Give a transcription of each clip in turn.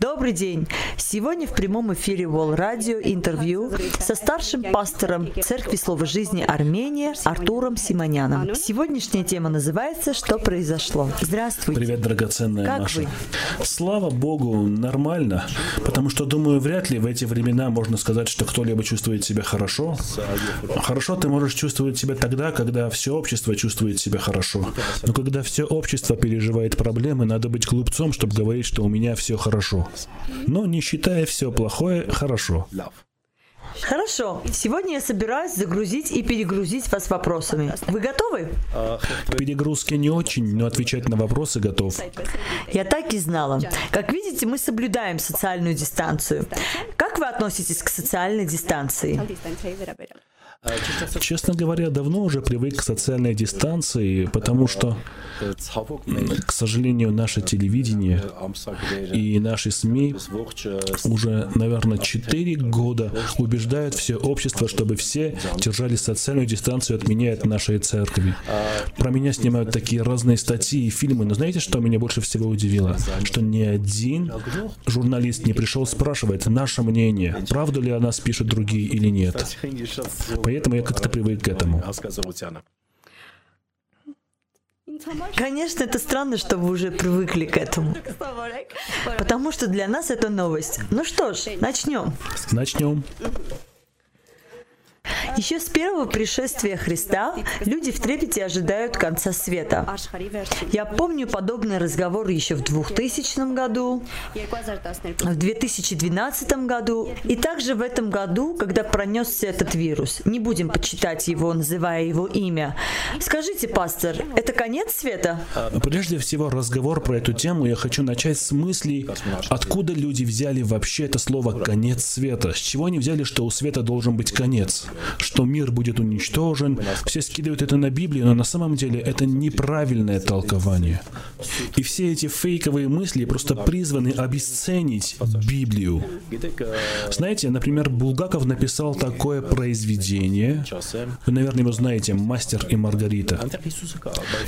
Добрый день! Сегодня в прямом эфире Wall Radio интервью со старшим пастором Церкви Слова Жизни Армения Артуром Симоняном. Сегодняшняя тема называется «Что произошло?». Здравствуйте! Привет, драгоценная как Маша. Вы? Слава Богу, нормально. Потому что, думаю, вряд ли в эти времена можно сказать, что кто-либо чувствует себя хорошо. Хорошо ты можешь чувствовать себя тогда, когда все общество чувствует себя хорошо. Но когда все общество переживает проблемы, надо быть глупцом, чтобы говорить, что у меня все хорошо. Но не считая все плохое хорошо. Хорошо. Сегодня я собираюсь загрузить и перегрузить вас вопросами. Вы готовы? К перегрузке не очень, но отвечать на вопросы готов. Я так и знала. Как видите, мы соблюдаем социальную дистанцию. Как вы относитесь к социальной дистанции? Честно говоря, давно уже привык к социальной дистанции, потому что, к сожалению, наше телевидение и наши СМИ уже, наверное, 4 года убеждают все общество, чтобы все держали социальную дистанцию от меня и от нашей церкви. Про меня снимают такие разные статьи и фильмы, но знаете, что меня больше всего удивило? Что ни один журналист не пришел спрашивать наше мнение, правду ли о нас пишут другие или нет. Я как-то привык к этому. Конечно, это странно, что вы уже привыкли к этому. Потому что для нас это новость. Ну что ж, начнем. Начнем. Еще с первого пришествия Христа люди в трепете ожидают конца света. Я помню подобный разговор еще в 2000 году, в 2012 году и также в этом году, когда пронесся этот вирус. Не будем почитать его, называя его имя. Скажите, пастор, это конец света? Прежде всего, разговор про эту тему я хочу начать с мысли, откуда люди взяли вообще это слово «конец света». С чего они взяли, что у света должен быть конец? Что мир будет уничтожен. Все скидывают это на Библию, но на самом деле это неправильное толкование. И все эти фейковые мысли просто призваны обесценить Библию. Знаете, например, Булгаков написал такое произведение, вы, наверное, его знаете, «Мастер и Маргарита».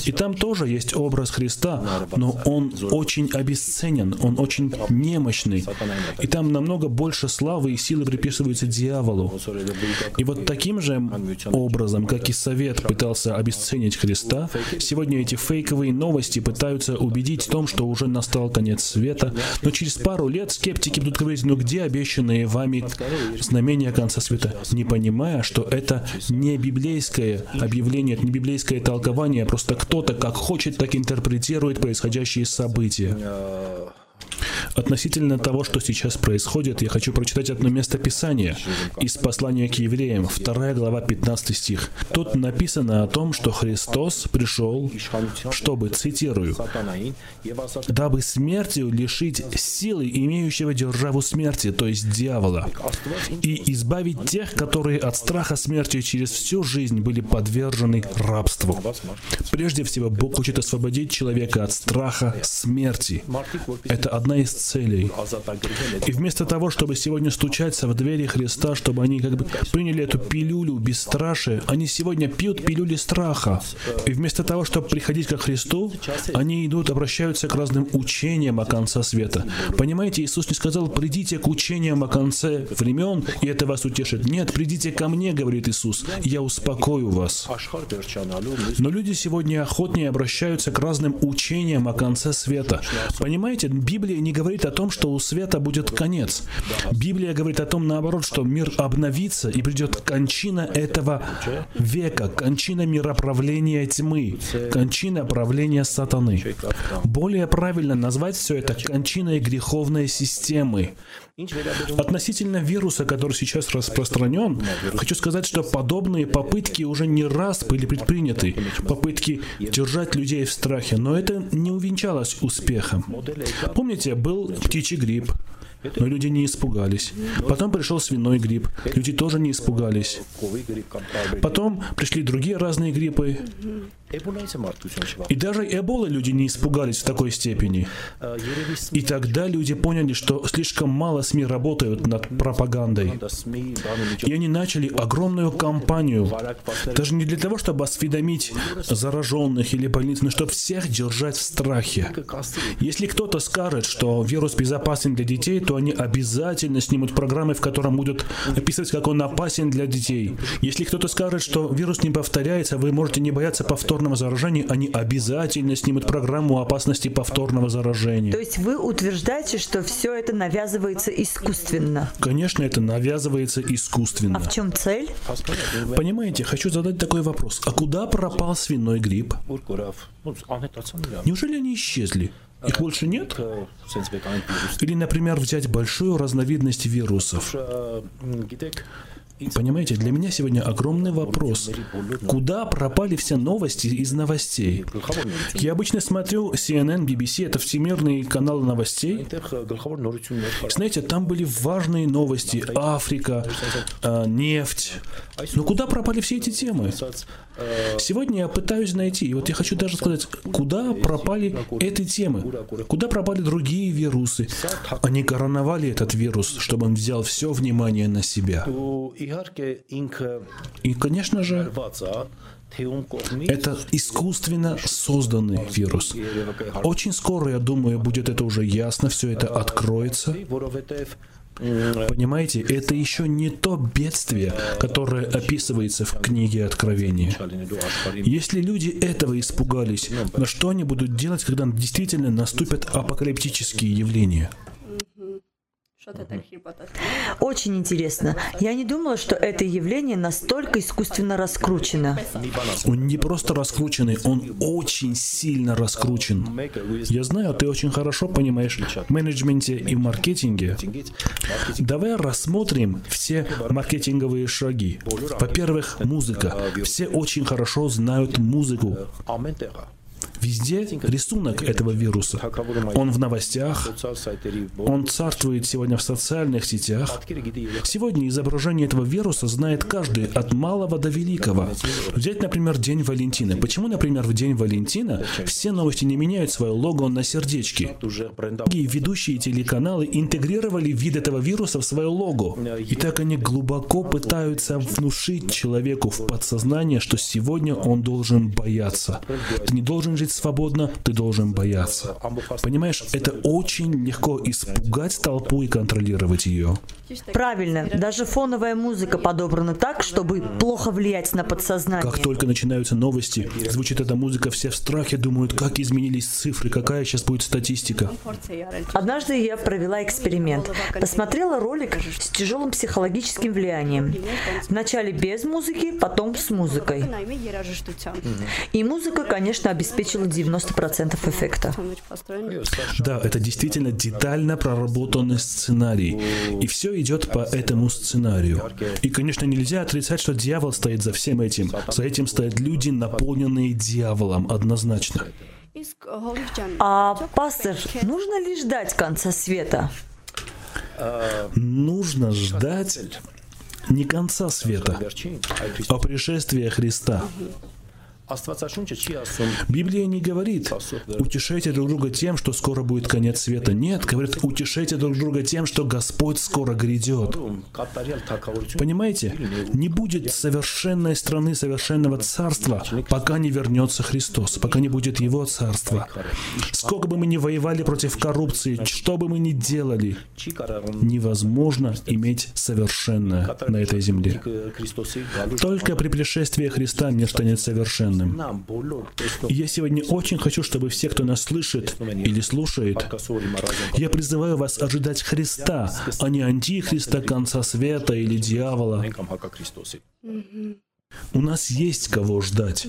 И там тоже есть образ Христа, но он очень обесценен, он очень немощный. И там намного больше славы и силы приписываются дьяволу. И вот таким же образом, как и Совет пытался обесценить Христа, сегодня эти фейковые новости пытаются убедить в том, что уже настал конец света, но через пару лет скептики будут говорить, ну где обещанные вами знамения конца света, не понимая, что это не библейское объявление, это не библейское толкование, а просто кто-то как хочет, так интерпретирует происходящие события. Относительно того, что сейчас происходит, я хочу прочитать одно место Писания из послания к евреям, 2 глава, 15 стих. Тут написано о том, что Христос пришел, чтобы, цитирую, «дабы смертью лишить силы имеющего державу смерти, то есть дьявола, и избавить тех, которые от страха смерти через всю жизнь были подвержены рабству». Прежде всего, Бог хочет освободить человека от страха смерти. Это одна из целей. И вместо того, чтобы сегодня стучаться в двери Христа, чтобы они как бы приняли эту пилюлю бесстрашия, они сегодня пьют пилюли страха. И вместо того, чтобы приходить ко Христу, они идут, обращаются к разным учениям о конце света. Понимаете, Иисус не сказал, придите к учениям о конце времен, и это вас утешит. Нет, придите ко мне, говорит Иисус, я успокою вас. Но люди сегодня охотнее обращаются к разным учениям о конце света. Понимаете, Библия не говорит о том, что у света будет конец. Библия говорит о том, наоборот, что мир обновится и придет кончина этого века, кончина мироправления тьмы, кончина правления сатаны. Более правильно назвать все это кончиной греховной системы. Относительно вируса, который сейчас распространен, хочу сказать, что подобные попытки уже не раз были предприняты. Попытки держать людей в страхе, но это не увенчалось успехом. Помните, был птичий грипп, но люди не испугались. Потом пришел свиной грипп, люди тоже не испугались. Потом пришли другие разные гриппы, И даже Эболы люди не испугались в такой степени. И тогда люди поняли, что слишком мало СМИ работают над пропагандой. И они начали огромную кампанию, даже не для того, чтобы осведомить зараженных или больниц, но чтобы всех держать в страхе. Если кто-то скажет, что вирус безопасен для детей, то они обязательно снимут программы, в котором будут описывать, как он опасен для детей. Если кто-то скажет, что вирус не повторяется, вы можете не бояться повторного заражения, они обязательно снимут программу опасности повторного заражения. То есть вы утверждаете, что все это навязывается искусственно? Конечно, это навязывается искусственно. А в чем цель? Понимаете, хочу задать такой вопрос. А куда пропал свиной грипп? Неужели они исчезли? Их больше нет? Или, например, взять большую разновидность вирусов. Понимаете, для меня сегодня огромный вопрос. Куда пропали все новости из новостей? Я обычно смотрю CNN, BBC, это всемирные каналы новостей. Знаете, там были важные новости. Африка, э, нефть. Но куда пропали все эти темы? Сегодня я пытаюсь найти, и вот я хочу даже сказать, куда пропали эти темы? Куда пропали другие вирусы? Они короновали этот вирус, чтобы он взял все внимание на себя. И, конечно же, это искусственно созданный вирус. Очень скоро, я думаю, будет это уже ясно, все это откроется. Понимаете, это еще не то бедствие, которое описывается в книге Откровения. Если люди этого испугались, на что они будут делать, когда действительно наступят апокалиптические явления? Очень интересно. Я не думала, что это явление настолько искусственно раскручено. Он не просто раскрученный, он очень сильно раскручен. Я знаю, ты очень хорошо понимаешь в менеджменте и маркетинге. Давай рассмотрим все маркетинговые шаги. Во-первых, музыка. Все очень хорошо знают музыку. Везде рисунок этого вируса. Он в новостях, он царствует сегодня в социальных сетях. Сегодня изображение этого вируса знает каждый, от малого до великого. Взять, например, День Валентина. Почему, например, в День Валентина все новости не меняют свое лого на сердечки? И ведущие телеканалы интегрировали вид этого вируса в свое лого. И так они глубоко пытаются внушить человеку в подсознание, что сегодня он должен бояться. Ты не должен жить свободно, ты должен бояться. Понимаешь, это очень легко испугать толпу и контролировать ее. Правильно. Даже фоновая музыка подобрана так, чтобы плохо влиять на подсознание. Как только начинаются новости, звучит эта музыка, все в страхе думают, как изменились цифры, какая сейчас будет статистика. Однажды я провела эксперимент. Посмотрела ролик с тяжелым психологическим влиянием. Вначале без музыки, потом с музыкой. И музыка, конечно, обеспечила 90% эффекта. Да, это действительно детально проработанный сценарий. И все идет по этому сценарию. И, конечно, нельзя отрицать, что дьявол стоит за всем этим. За этим стоят люди, наполненные дьяволом, однозначно. А, пастор, нужно ли ждать конца света? Нужно ждать не конца света, а пришествия Христа. Библия не говорит, утешайте друг друга тем, что скоро будет конец света. Нет, говорит, утешайте друг друга тем, что Господь скоро грядет. Понимаете, не будет совершенной страны, совершенного царства, пока не вернется Христос, пока не будет Его царства. Сколько бы мы ни воевали против коррупции, что бы мы ни делали, невозможно иметь совершенное на этой земле. Только при пришествии Христа мир станет совершенным совершенным. я сегодня очень хочу, чтобы все, кто нас слышит или слушает, я призываю вас ожидать Христа, а не антихриста, конца света или дьявола. У нас есть кого ждать.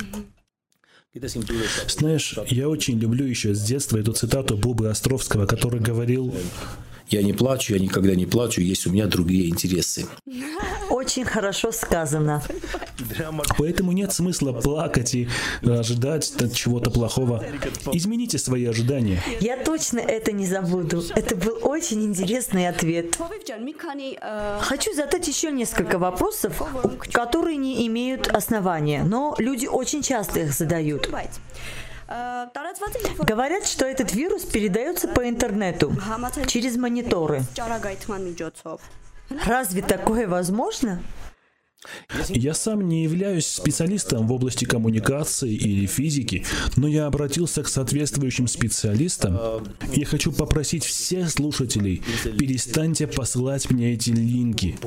Знаешь, я очень люблю еще с детства эту цитату Бубы Островского, который говорил, я не плачу, я никогда не плачу, есть у меня другие интересы. очень хорошо сказано. Поэтому нет смысла плакать и ожидать чего-то плохого. Измените свои ожидания. Я точно это не забуду. Это был очень интересный ответ. Хочу задать еще несколько вопросов, которые не имеют основания, но люди очень часто их задают. Говорят, что этот вирус передается по интернету, через мониторы. Разве такое возможно? Я сам не являюсь специалистом в области коммуникации или физики, но я обратился к соответствующим специалистам. Я хочу попросить всех слушателей, перестаньте посылать мне эти линки.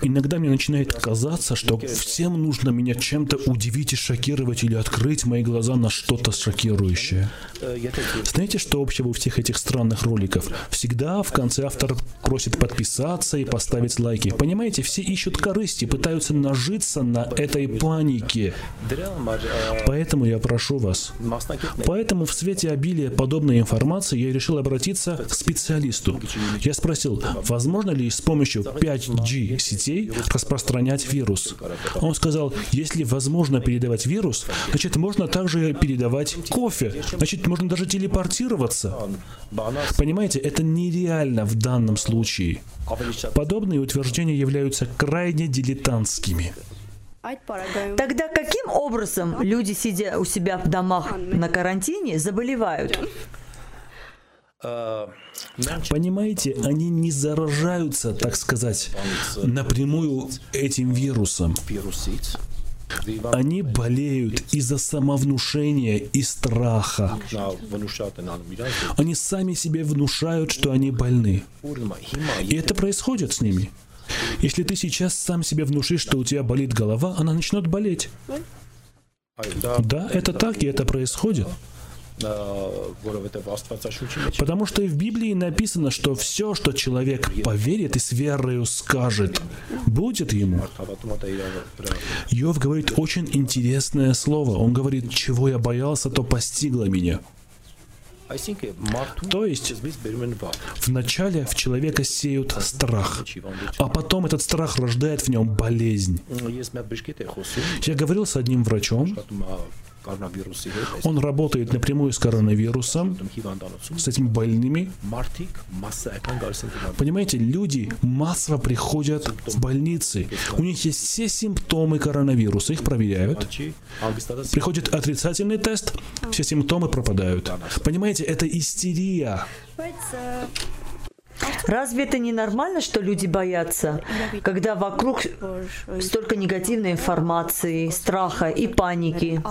Иногда мне начинает казаться, что всем нужно меня чем-то удивить и шокировать или открыть мои глаза на что-то шокирующее. Знаете, что общего у всех этих странных роликов? Всегда в конце автор просит подписаться и поставить лайки. Понимаете, все ищут корысти, пытаются пытаются нажиться на этой панике. Поэтому я прошу вас. Поэтому в свете обилия подобной информации я решил обратиться к специалисту. Я спросил, возможно ли с помощью 5G сетей распространять вирус. Он сказал, если возможно передавать вирус, значит можно также передавать кофе, значит можно даже телепортироваться. Понимаете, это нереально в данном случае. Подобные утверждения являются крайне дилетантскими. Тогда каким образом люди, сидя у себя в домах на карантине, заболевают? Понимаете, они не заражаются, так сказать, напрямую этим вирусом. Они болеют из-за самовнушения и страха. Они сами себе внушают, что они больны. И это происходит с ними. Если ты сейчас сам себе внушишь, что у тебя болит голова, она начнет болеть. Да, это так, и это происходит. Потому что и в Библии написано, что все, что человек поверит и с верою скажет, будет ему. Йов говорит очень интересное слово. Он говорит, чего я боялся, то постигло меня. То есть, вначале в человека сеют страх, а потом этот страх рождает в нем болезнь. Я говорил с одним врачом, он работает напрямую с коронавирусом, с этими больными. Понимаете, люди массово приходят в больницы. У них есть все симптомы коронавируса, их проверяют. Приходит отрицательный тест, все симптомы пропадают. Понимаете, это истерия. Разве это не нормально, что люди боятся, когда вокруг столько негативной информации, страха и паники?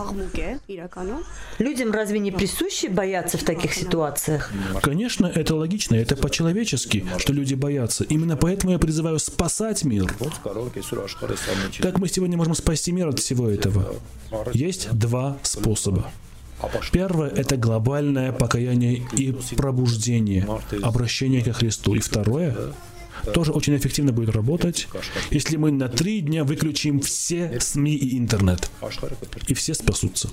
Людям разве не присуще бояться в таких ситуациях? Конечно, это логично, это по-человечески, что люди боятся. Именно поэтому я призываю спасать мир. Как мы сегодня можем спасти мир от всего этого? Есть два способа. Первое – это глобальное покаяние и пробуждение, обращение ко Христу. И второе тоже очень эффективно будет работать, если мы на три дня выключим все СМИ и интернет. И все спасутся.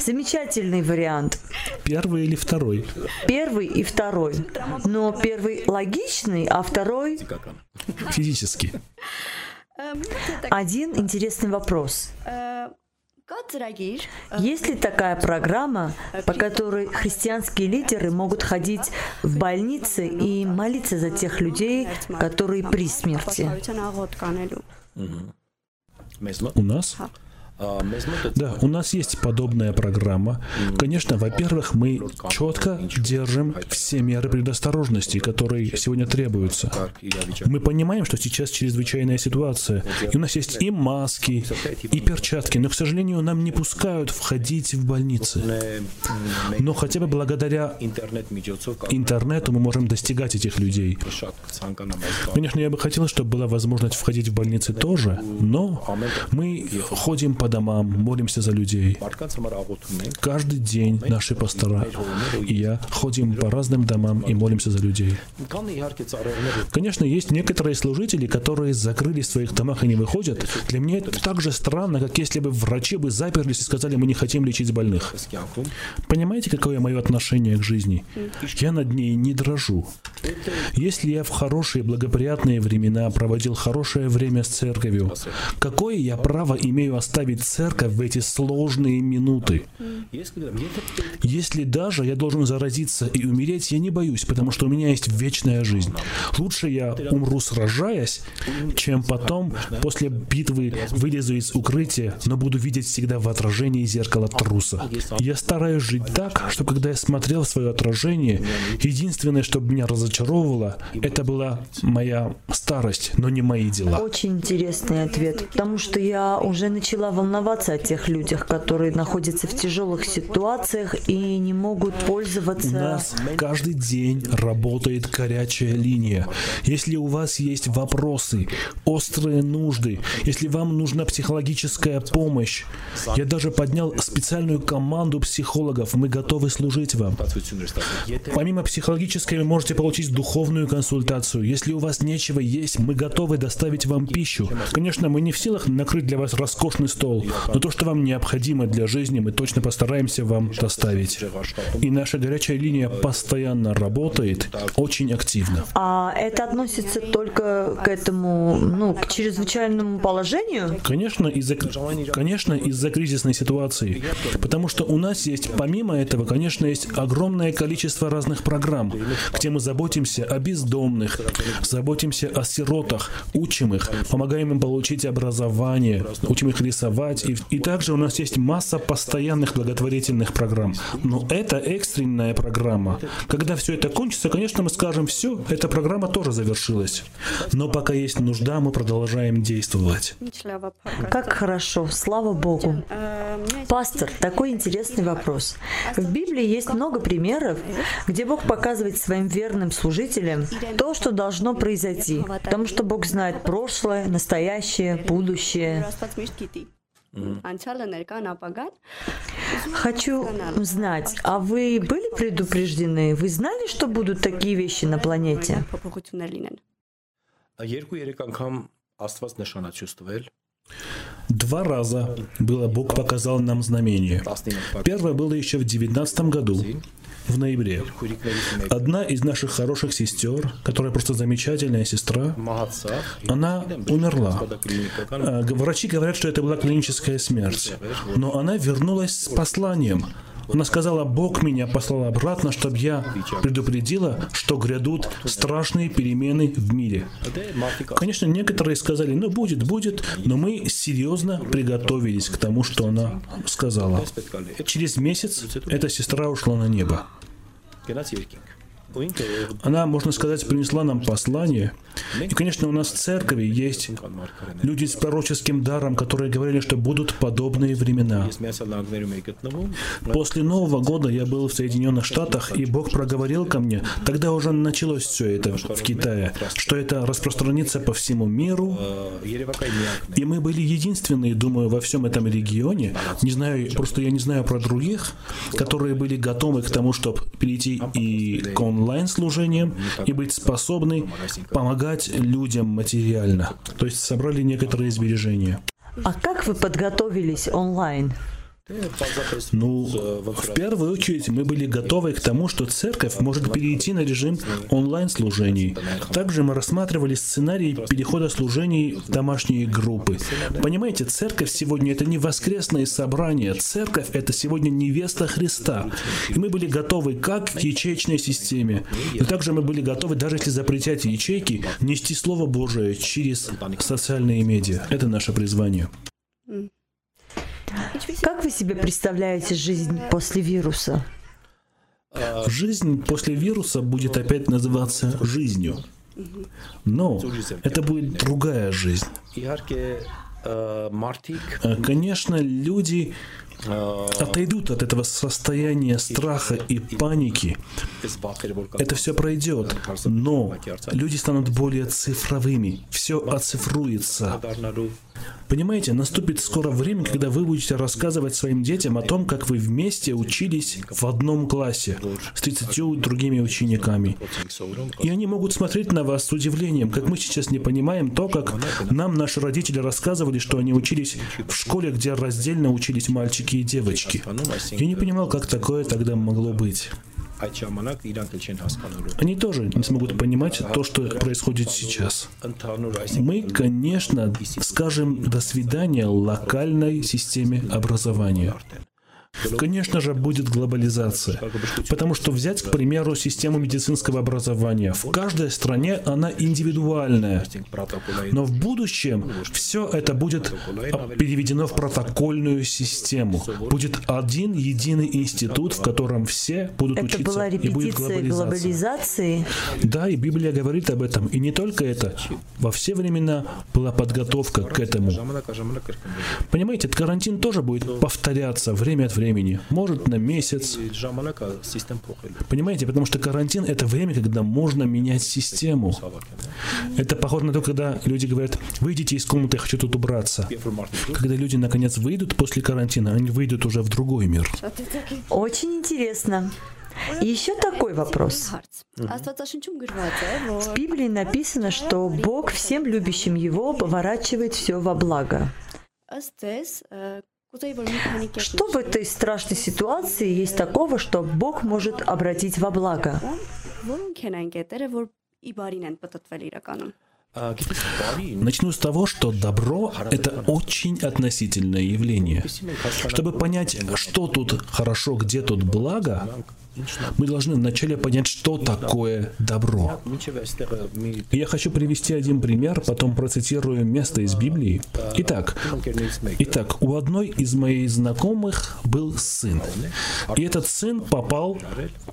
Замечательный вариант. Первый или второй? Первый и второй. Но первый логичный, а второй... Физически. Один интересный вопрос. Есть ли такая программа, по которой христианские лидеры могут ходить в больницы и молиться за тех людей, которые при смерти? У нас да, у нас есть подобная программа. Конечно, во-первых, мы четко держим все меры предосторожности, которые сегодня требуются. Мы понимаем, что сейчас чрезвычайная ситуация, и у нас есть и маски, и перчатки, но, к сожалению, нам не пускают входить в больницы. Но хотя бы благодаря интернету мы можем достигать этих людей. Конечно, я бы хотел, чтобы была возможность входить в больницы тоже, но мы ходим по по домам, молимся за людей. Каждый день наши пастора и я ходим по разным домам и молимся за людей. Конечно, есть некоторые служители, которые закрылись в своих домах и не выходят. Для меня это так же странно, как если бы врачи бы заперлись и сказали, мы не хотим лечить больных. Понимаете, какое мое отношение к жизни? Я над ней не дрожу. Если я в хорошие благоприятные времена проводил хорошее время с церковью, какое я право имею оставить церковь в эти сложные минуты? Если даже я должен заразиться и умереть, я не боюсь, потому что у меня есть вечная жизнь. Лучше я умру сражаясь, чем потом, после битвы, вылезу из укрытия, но буду видеть всегда в отражении зеркала труса. Я стараюсь жить так, что когда я смотрел свое отражение, единственное, что меня разочаровывало, это была моя старость, но не мои дела. Очень интересный ответ, потому что я уже начала волноваться о тех людях, которые находятся в тяжелых ситуациях и не могут пользоваться... У нас каждый день работает горячая линия. Если у вас есть вопросы, острые нужды, если вам нужна психологическая помощь, я даже поднял специальную команду психологов, мы готовы служить вам. Помимо психологической, вы можете получить духовную консультацию. Если у вас нечего есть, мы готовы доставить вам пищу. Конечно, мы не в силах накрыть для вас роскошный стол, но то, что вам необходимо для жизни, мы точно постараемся вам доставить. И наша горячая линия постоянно работает, очень активно. А это относится только к этому, ну, к чрезвычайному положению? Конечно, из-за, конечно, из-за кризисной ситуации. Потому что у нас есть, помимо этого, конечно, есть огромное количество разных программ, где мы заботимся о бездомных, заботимся о сиротах, учим их, помогаем им получить образование, учим их рисовать. И, и также у нас есть масса постоянных благотворительных программ. Но это экстренная программа. Когда все это кончится, конечно, мы скажем, все, эта программа тоже завершилась. Но пока есть нужда, мы продолжаем действовать. Как хорошо, слава Богу. Пастор, такой интересный вопрос. В Библии есть много примеров, где Бог показывает своим верным служителям то, что должно произойти, потому что Бог знает прошлое, настоящее, будущее. Хочу знать, а вы были предупреждены? Вы знали, что будут такие вещи на планете? Два раза было Бог показал нам знамение. Первое было еще в девятнадцатом году, в ноябре. Одна из наших хороших сестер, которая просто замечательная сестра, она умерла. А, врачи говорят, что это была клиническая смерть. Но она вернулась с посланием. Она сказала, Бог меня послал обратно, чтобы я предупредила, что грядут страшные перемены в мире. Конечно, некоторые сказали, ну будет, будет, но мы серьезно приготовились к тому, что она сказала. Через месяц эта сестра ушла на небо. Gracias, Viking. Она, можно сказать, принесла нам послание. И, конечно, у нас в церкви есть люди с пророческим даром, которые говорили, что будут подобные времена. После Нового года я был в Соединенных Штатах, и Бог проговорил ко мне, тогда уже началось все это в Китае, что это распространится по всему миру. И мы были единственные, думаю, во всем этом регионе, не знаю, просто я не знаю про других, которые были готовы к тому, чтобы перейти и к онлайн онлайн-служением и быть способны помогать людям материально. То есть собрали некоторые сбережения. А как вы подготовились онлайн? Ну, в первую очередь мы были готовы к тому, что церковь может перейти на режим онлайн-служений. Также мы рассматривали сценарий перехода служений в домашние группы. Понимаете, церковь сегодня это не воскресное собрание. Церковь это сегодня невеста Христа. И мы были готовы как к ячеечной системе, но также мы были готовы, даже если запретять ячейки, нести Слово Божие через социальные медиа. Это наше призвание. Как вы себе представляете жизнь после вируса? Жизнь после вируса будет опять называться жизнью. Но это будет другая жизнь. Конечно, люди отойдут от этого состояния страха и паники. Это все пройдет, но люди станут более цифровыми, все оцифруется. Понимаете, наступит скоро время, когда вы будете рассказывать своим детям о том, как вы вместе учились в одном классе с 30 другими учениками. И они могут смотреть на вас с удивлением, как мы сейчас не понимаем то, как нам наши родители рассказывали, что они учились в школе, где раздельно учились мальчики и девочки. Я не понимал, как такое тогда могло быть. они тоже не смогут понимать то, что происходит сейчас. Мы, конечно, скажем «до свидания» локальной системе образования. Конечно же, будет глобализация. Потому что взять, к примеру, систему медицинского образования. В каждой стране она индивидуальная. Но в будущем все это будет переведено в протокольную систему. Будет один единый институт, в котором все будут это учиться. была и будет репетиция глобализации. Да, и Библия говорит об этом. И не только это. Во все времена была подготовка к этому. Понимаете, карантин тоже будет повторяться время от времени времени, может на месяц. Понимаете, потому что карантин — это время, когда можно менять систему. Это похоже на то, когда люди говорят, выйдите из комнаты, я хочу тут убраться. Когда люди наконец выйдут после карантина, они выйдут уже в другой мир. Очень интересно. Еще такой вопрос. В Библии написано, что Бог всем любящим Его поворачивает все во благо. Что в этой страшной ситуации есть такого, что Бог может обратить во благо? Начну с того, что добро — это очень относительное явление. Чтобы понять, что тут хорошо, где тут благо, мы должны вначале понять, что такое добро. Я хочу привести один пример, потом процитирую место из Библии. Итак, итак, у одной из моих знакомых был сын. И этот сын попал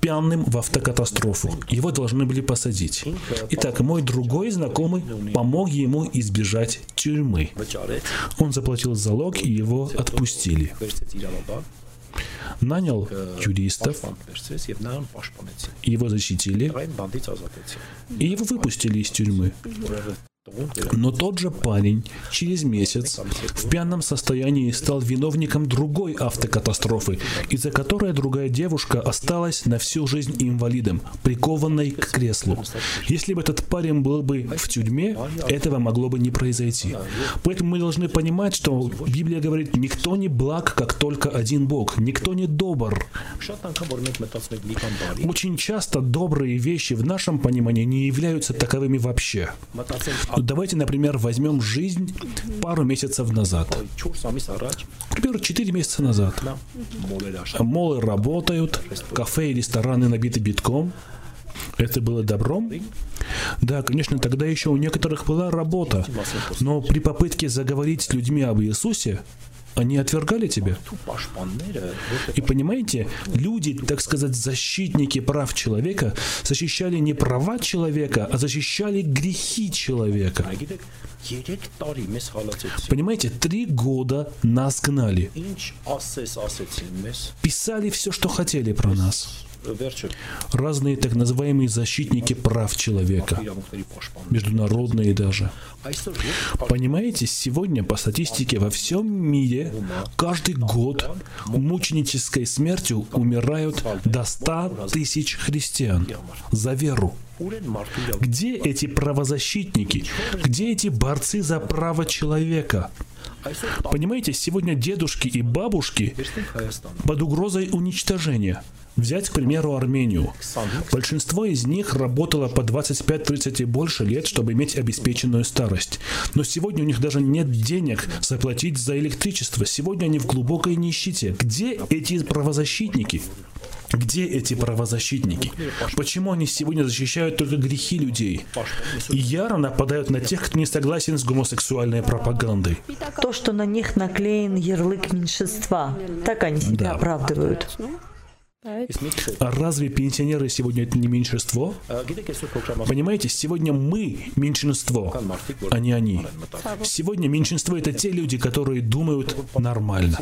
пьяным в автокатастрофу. Его должны были посадить. Итак, мой другой знакомый помог ему избежать тюрьмы. Он заплатил залог, и его отпустили нанял юристов, его защитили, и его выпустили из тюрьмы. Но тот же парень через месяц в пьяном состоянии стал виновником другой автокатастрофы, из-за которой другая девушка осталась на всю жизнь инвалидом, прикованной к креслу. Если бы этот парень был бы в тюрьме, этого могло бы не произойти. Поэтому мы должны понимать, что Библия говорит, никто не благ, как только один Бог, никто не добр. Очень часто добрые вещи в нашем понимании не являются таковыми вообще. Давайте, например, возьмем жизнь пару месяцев назад. Например, 4 месяца назад. Молы работают, кафе и рестораны набиты битком. Это было добром? Да, конечно, тогда еще у некоторых была работа. Но при попытке заговорить с людьми об Иисусе, они отвергали тебя. И понимаете, люди, так сказать, защитники прав человека, защищали не права человека, а защищали грехи человека. Понимаете, три года нас гнали. Писали все, что хотели про нас разные так называемые защитники прав человека, международные даже. Понимаете, сегодня по статистике во всем мире каждый год мученической смертью умирают до 100 тысяч христиан за веру. Где эти правозащитники? Где эти борцы за право человека? Понимаете, сегодня дедушки и бабушки под угрозой уничтожения. Взять, к примеру, Армению. Большинство из них работало по 25-30 и больше лет, чтобы иметь обеспеченную старость. Но сегодня у них даже нет денег заплатить за электричество. Сегодня они в глубокой нищете. Где эти правозащитники? Где эти правозащитники? Почему они сегодня защищают только грехи людей? И яро нападают на тех, кто не согласен с гомосексуальной пропагандой. То, что на них наклеен ярлык меньшинства, так они себя да. оправдывают. А разве пенсионеры сегодня это не меньшинство? Понимаете, сегодня мы меньшинство, а не они. Сегодня меньшинство это те люди, которые думают нормально.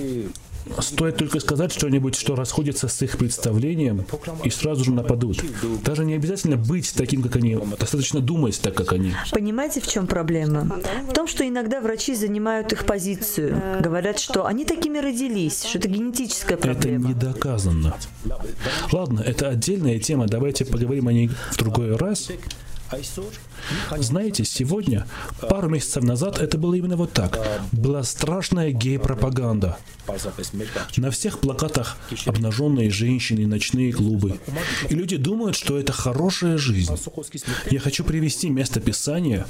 Стоит только сказать что-нибудь, что расходится с их представлением, и сразу же нападут. Даже не обязательно быть таким, как они, достаточно думать так, как они. Понимаете, в чем проблема? В том, что иногда врачи занимают их позицию. Говорят, что они такими родились, что это генетическая проблема. Это не доказано. Ладно, это отдельная тема, давайте поговорим о ней в другой раз. Знаете, сегодня, пару месяцев назад, это было именно вот так. Была страшная гей-пропаганда. На всех плакатах обнаженные женщины, ночные клубы. И люди думают, что это хорошая жизнь. Я хочу привести место Писания,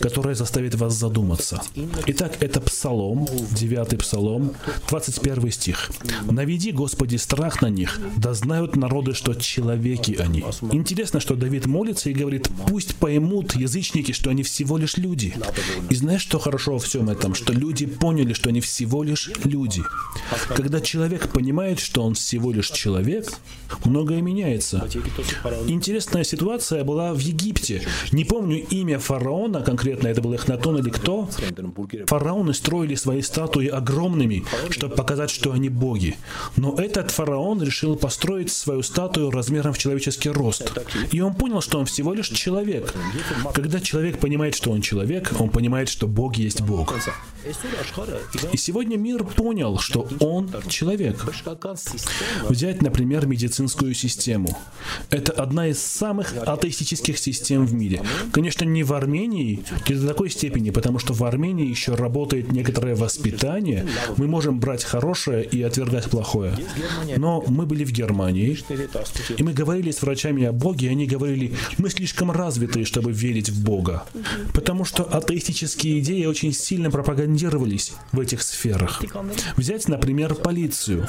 которое заставит вас задуматься. Итак, это Псалом, 9 Псалом, 21 стих. «Наведи, Господи, страх на них, да знают народы, что человеки они». Интересно, что Давид молится и говорит, пусть поймут язычники, что они всего лишь люди. И знаешь, что хорошо во всем этом? Что люди поняли, что они всего лишь люди. Когда человек понимает, что он всего лишь человек, многое меняется. Интересная ситуация была в Египте. Не помню имя фараона, конкретно это был Эхнатон или кто. Фараоны строили свои статуи огромными, чтобы показать, что они боги. Но этот фараон решил построить свою статую размером в человеческий рост. И он понял, что он всего лишь человек. Когда человек понимает, что он человек, он понимает, что Бог есть Бог. И сегодня мир понял, что он человек. Взять, например, медицинскую систему. Это одна из самых атеистических систем в мире. Конечно, не в Армении, не до такой степени, потому что в Армении еще работает некоторое воспитание. Мы можем брать хорошее и отвергать плохое. Но мы были в Германии, и мы говорили с врачами о Боге, и они говорили, мы слишком развитые, чтобы верить в Бога. Потому что атеистические идеи очень сильно пропагандировались в этих сферах. Взять, например, полицию.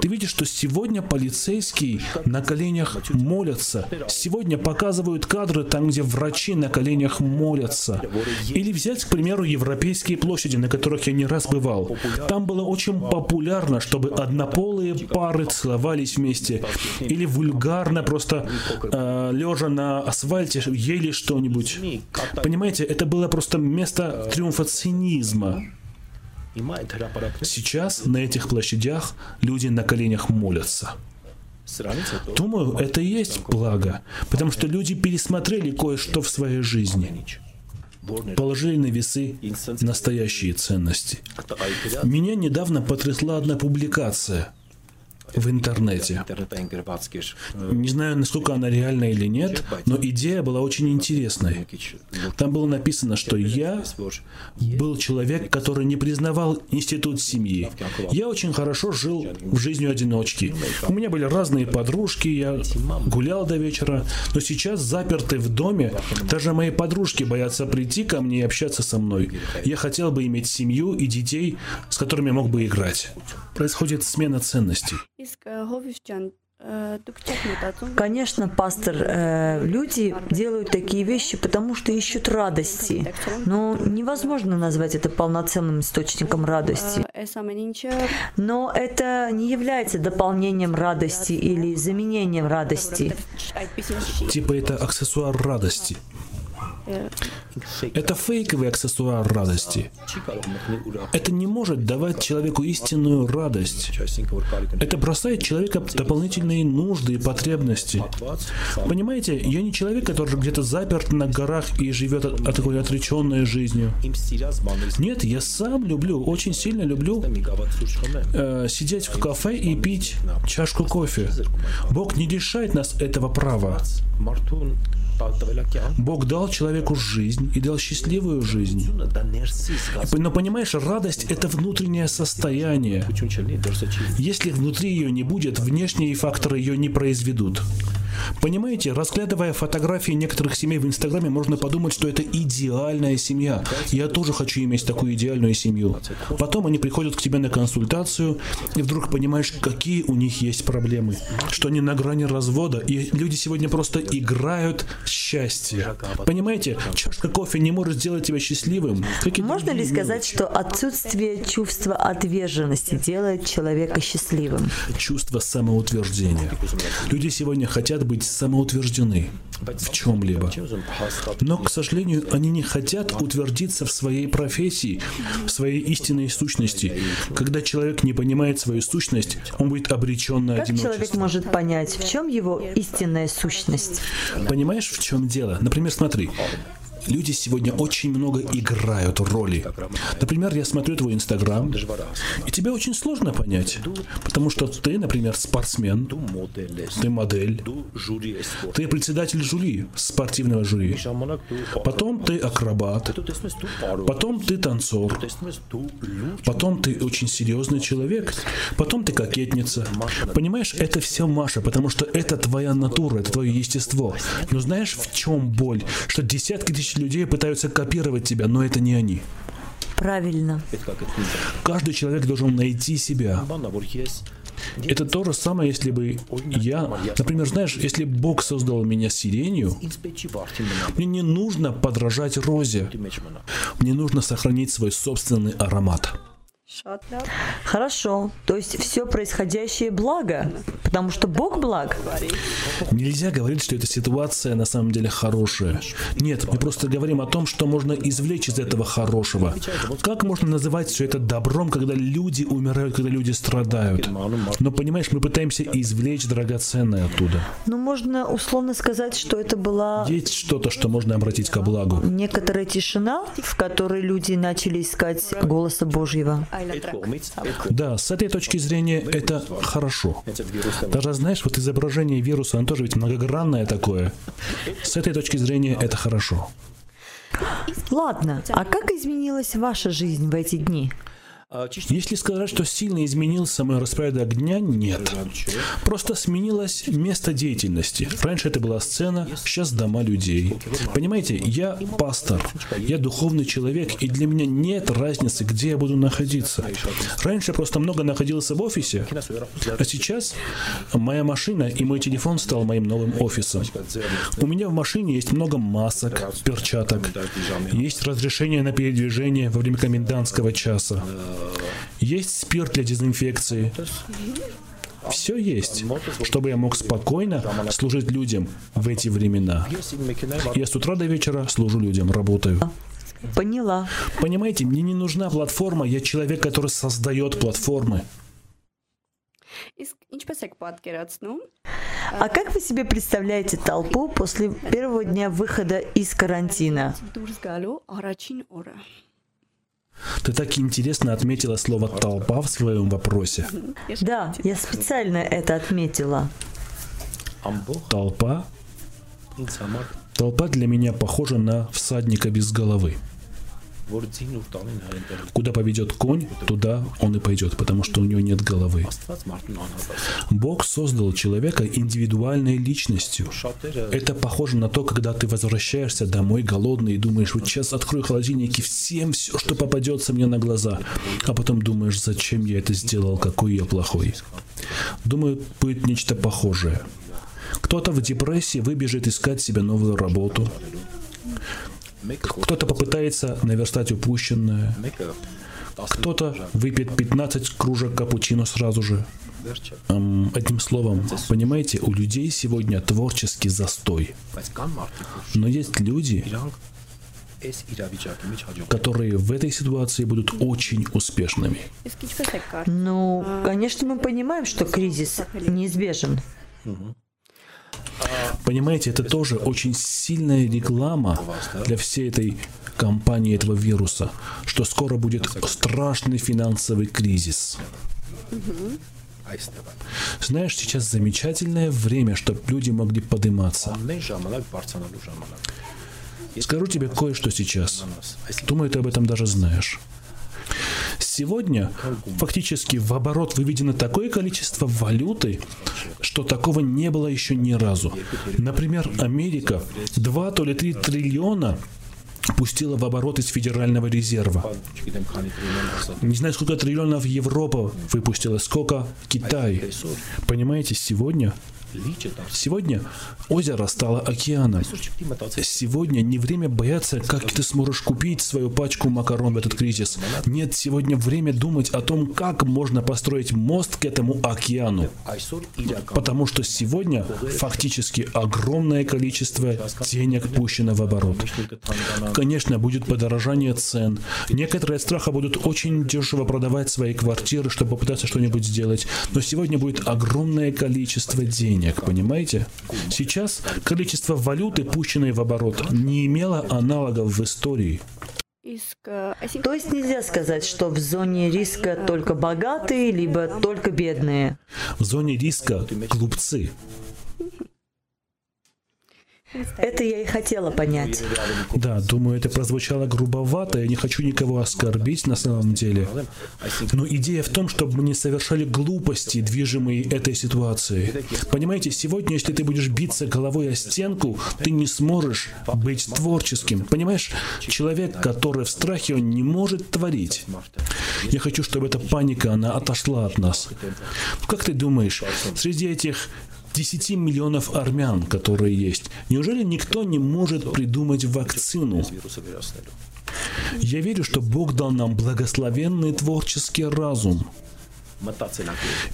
Ты видишь, что сегодня полицейские на коленях молятся. Сегодня показывают кадры там, где врачи на коленях молятся. Или взять, к примеру, европейские площади, на которых я не раз бывал. Там было очень популярно, чтобы однополые пары целовались вместе. Или вульгарно просто э, лежа на асфальте ели что-нибудь. Понимаете, это было просто место триумфа цинизма. Сейчас на этих площадях люди на коленях молятся. Думаю, это и есть благо, потому что люди пересмотрели кое-что в своей жизни. Положили на весы настоящие ценности. Меня недавно потрясла одна публикация – в интернете. Не знаю, насколько она реальна или нет, но идея была очень интересной. Там было написано, что я был человек, который не признавал институт семьи. Я очень хорошо жил в жизнью одиночки. У меня были разные подружки, я гулял до вечера, но сейчас заперты в доме, даже мои подружки боятся прийти ко мне и общаться со мной. Я хотел бы иметь семью и детей, с которыми мог бы играть. Происходит смена ценностей. Конечно, пастор, э, люди делают такие вещи, потому что ищут радости. Но невозможно назвать это полноценным источником радости. Но это не является дополнением радости или заменением радости. Типа это аксессуар радости. Это фейковый аксессуар радости. Это не может давать человеку истинную радость. Это бросает человека дополнительные нужды и потребности. Понимаете, я не человек, который где-то заперт на горах и живет от, такой отреченной жизнью. Нет, я сам люблю, очень сильно люблю э, сидеть в кафе и пить чашку кофе. Бог не лишает нас этого права. Бог дал человеку жизнь и дал счастливую жизнь. Но понимаешь, радость — это внутреннее состояние. Если внутри ее не будет, внешние факторы ее не произведут. Понимаете, разглядывая фотографии некоторых семей в Инстаграме, можно подумать, что это идеальная семья. Я тоже хочу иметь такую идеальную семью. Потом они приходят к тебе на консультацию, и вдруг понимаешь, какие у них есть проблемы, что они на грани развода, и люди сегодня просто играют в счастье. Понимаете, чашка кофе не может сделать тебя счастливым. Можно ли сказать, что отсутствие чувства отверженности делает человека счастливым? Чувство самоутверждения. Люди сегодня хотят быть самоутверждены в чем-либо. Но, к сожалению, они не хотят утвердиться в своей профессии, в своей истинной сущности. Когда человек не понимает свою сущность, он будет обречен на как одиночество. человек может понять, в чем его истинная сущность? Понимаешь, в чем дело? Например, смотри, люди сегодня очень много играют роли. Например, я смотрю твой Инстаграм, и тебе очень сложно понять, потому что ты, например, спортсмен, ты модель, ты председатель жюри, спортивного жюри, потом ты акробат, потом ты танцор, потом ты очень серьезный человек, потом ты кокетница. Понимаешь, это все Маша, потому что это твоя натура, это твое естество. Но знаешь, в чем боль? Что десятки тысяч людей пытаются копировать тебя, но это не они. Правильно. Каждый человек должен найти себя. Это то же самое, если бы я, например, знаешь, если Бог создал меня сиренью, мне не нужно подражать розе. Мне нужно сохранить свой собственный аромат. Хорошо, то есть все происходящее благо, потому что Бог благ. Нельзя говорить, что эта ситуация на самом деле хорошая. Нет, мы просто говорим о том, что можно извлечь из этого хорошего. Как можно называть все это добром, когда люди умирают, когда люди страдают? Но понимаешь, мы пытаемся извлечь драгоценное оттуда. Ну, можно условно сказать, что это была... Есть что-то, что можно обратить ко благу. Некоторая тишина, в которой люди начали искать голоса Божьего. Да, с этой точки зрения это хорошо. Даже знаешь, вот изображение вируса, оно тоже ведь многогранное такое. С этой точки зрения это хорошо. Ладно, а как изменилась ваша жизнь в эти дни? Если сказать, что сильно изменился мой распорядок дня, нет. Просто сменилось место деятельности. Раньше это была сцена, сейчас дома людей. Понимаете, я пастор, я духовный человек, и для меня нет разницы, где я буду находиться. Раньше просто много находился в офисе, а сейчас моя машина и мой телефон стал моим новым офисом. У меня в машине есть много масок, перчаток, есть разрешение на передвижение во время комендантского часа. Есть спирт для дезинфекции. Все есть, чтобы я мог спокойно служить людям в эти времена. Я с утра до вечера служу людям, работаю. Поняла. Понимаете, мне не нужна платформа, я человек, который создает платформы. А как вы себе представляете толпу после первого дня выхода из карантина? Ты так интересно отметила слово «толпа» в своем вопросе. Да, я специально это отметила. Толпа? Толпа для меня похожа на всадника без головы. Куда поведет конь, туда он и пойдет, потому что у него нет головы. Бог создал человека индивидуальной личностью. Это похоже на то, когда ты возвращаешься домой голодный и думаешь, вот сейчас открою холодильник и всем все, что попадется мне на глаза. А потом думаешь, зачем я это сделал, какой я плохой. Думаю, будет нечто похожее. Кто-то в депрессии выбежит искать себе новую работу. Кто-то попытается наверстать упущенное. Кто-то выпьет 15 кружек капучино сразу же. Эм, одним словом, понимаете, у людей сегодня творческий застой. Но есть люди, которые в этой ситуации будут очень успешными. Ну, конечно, мы понимаем, что кризис неизбежен. Понимаете, это тоже очень сильная реклама для всей этой компании этого вируса, что скоро будет страшный финансовый кризис. Знаешь, сейчас замечательное время, чтобы люди могли подниматься. Скажу тебе кое-что сейчас. Думаю, ты об этом даже знаешь. Сегодня фактически в оборот выведено такое количество валюты, что такого не было еще ни разу. Например, Америка 2 то ли 3 триллиона пустила в оборот из Федерального резерва. Не знаю, сколько триллионов Европа выпустила, сколько Китай. Понимаете, сегодня Сегодня озеро стало океаном. Сегодня не время бояться, как ты сможешь купить свою пачку макарон в этот кризис. Нет, сегодня время думать о том, как можно построить мост к этому океану. Потому что сегодня фактически огромное количество денег пущено в оборот. Конечно, будет подорожание цен. Некоторые от страха будут очень дешево продавать свои квартиры, чтобы попытаться что-нибудь сделать. Но сегодня будет огромное количество денег денег, понимаете? Сейчас количество валюты, пущенной в оборот, не имело аналогов в истории. То есть нельзя сказать, что в зоне риска только богатые, либо только бедные. В зоне риска глупцы. Это я и хотела понять. Да, думаю, это прозвучало грубовато. Я не хочу никого оскорбить на самом деле. Но идея в том, чтобы мы не совершали глупости, движимые этой ситуацией. Понимаете, сегодня, если ты будешь биться головой о стенку, ты не сможешь быть творческим. Понимаешь, человек, который в страхе, он не может творить. Я хочу, чтобы эта паника, она отошла от нас. Как ты думаешь, среди этих 10 миллионов армян, которые есть. Неужели никто не может придумать вакцину? Я верю, что Бог дал нам благословенный творческий разум.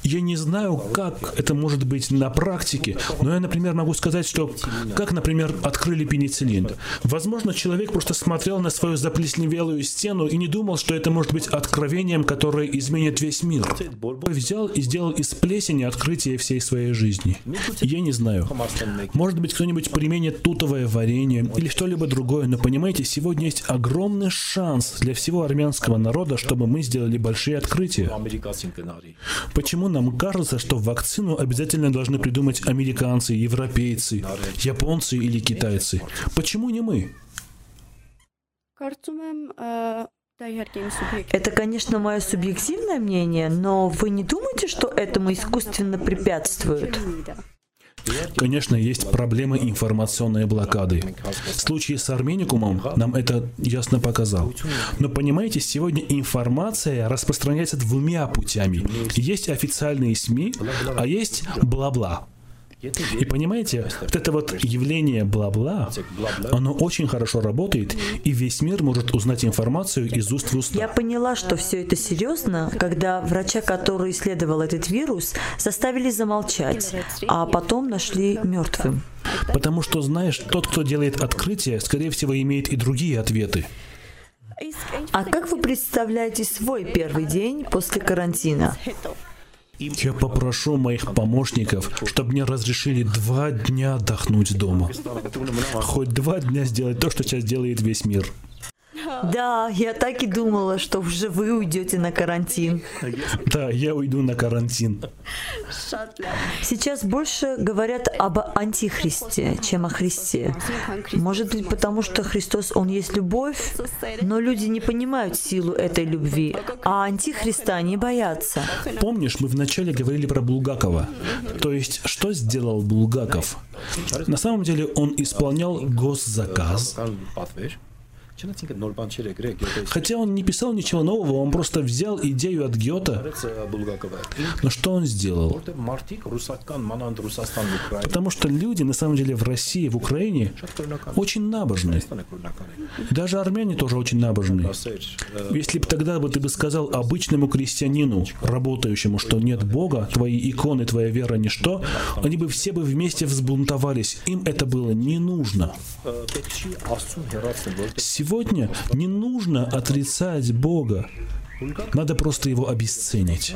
Я не знаю, как это может быть на практике, но я, например, могу сказать, что как, например, открыли пенициллин. Возможно, человек просто смотрел на свою заплесневелую стену и не думал, что это может быть откровением, которое изменит весь мир. Взял и сделал из плесени открытие всей своей жизни. Я не знаю. Может быть, кто-нибудь применит тутовое варенье или что-либо другое, но понимаете, сегодня есть огромный шанс для всего армянского народа, чтобы мы сделали большие открытия. Почему нам кажется, что вакцину обязательно должны придумать американцы, европейцы, японцы или китайцы? Почему не мы? Это, конечно, мое субъективное мнение, но вы не думаете, что этому искусственно препятствуют? Конечно, есть проблема информационной блокады. В случае с Арменикумом нам это ясно показал. Но понимаете, сегодня информация распространяется двумя путями. Есть официальные СМИ, а есть бла-бла. И понимаете, вот это вот явление бла-бла, оно очень хорошо работает, и весь мир может узнать информацию из уст в уста. Я поняла, что все это серьезно, когда врача, который исследовал этот вирус, заставили замолчать, а потом нашли мертвым. Потому что, знаешь, тот, кто делает открытие, скорее всего, имеет и другие ответы. А как вы представляете свой первый день после карантина? Я попрошу моих помощников, чтобы мне разрешили два дня отдохнуть дома. Хоть два дня сделать то, что сейчас делает весь мир. Да, я так и думала, что уже вы уйдете на карантин. Да, я уйду на карантин. Сейчас больше говорят об антихристе, чем о Христе. Может быть, потому что Христос, Он есть любовь, но люди не понимают силу этой любви, а антихриста не боятся. Помнишь, мы вначале говорили про Булгакова? То есть, что сделал Булгаков? На самом деле, он исполнял госзаказ, Хотя он не писал ничего нового, он просто взял идею от Гёта. Но что он сделал? Потому что люди, на самом деле, в России, в Украине очень набожны. Даже армяне тоже очень набожны. Если бы тогда бы ты бы сказал обычному крестьянину, работающему, что нет Бога, твои иконы, твоя вера ничто, они бы все бы вместе взбунтовались. Им это было не нужно. Сегодня не нужно отрицать Бога. Надо просто его обесценить.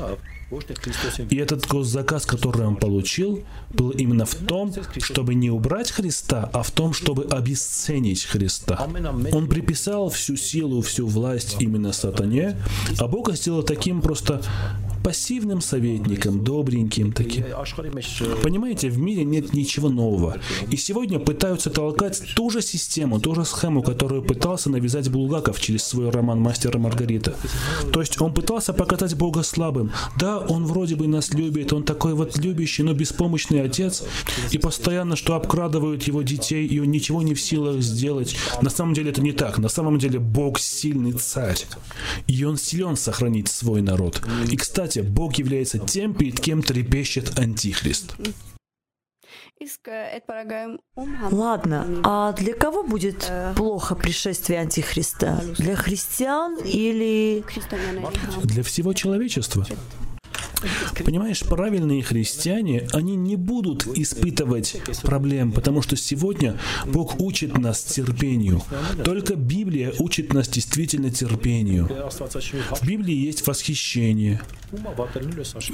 И этот госзаказ, который он получил, был именно в том, чтобы не убрать Христа, а в том, чтобы обесценить Христа. Он приписал всю силу, всю власть именно сатане, а Бога сделал таким просто пассивным советником, добреньким таким. Понимаете, в мире нет ничего нового. И сегодня пытаются толкать ту же систему, ту же схему, которую пытался навязать Булгаков через свой роман «Мастер и Маргарита». То есть он пытался показать Бога слабым. Да, он вроде бы нас любит, он такой вот любящий, но беспомощный отец, и постоянно что обкрадывают его детей, и он ничего не в силах сделать. На самом деле это не так. На самом деле Бог сильный царь, и он силен сохранить свой народ. И, кстати, Помните, Бог является тем, перед кем трепещет Антихрист. Ладно, а для кого будет плохо пришествие Антихриста? Для христиан или... Для всего человечества. Понимаешь, правильные христиане, они не будут испытывать проблем, потому что сегодня Бог учит нас терпению. Только Библия учит нас действительно терпению. В Библии есть восхищение.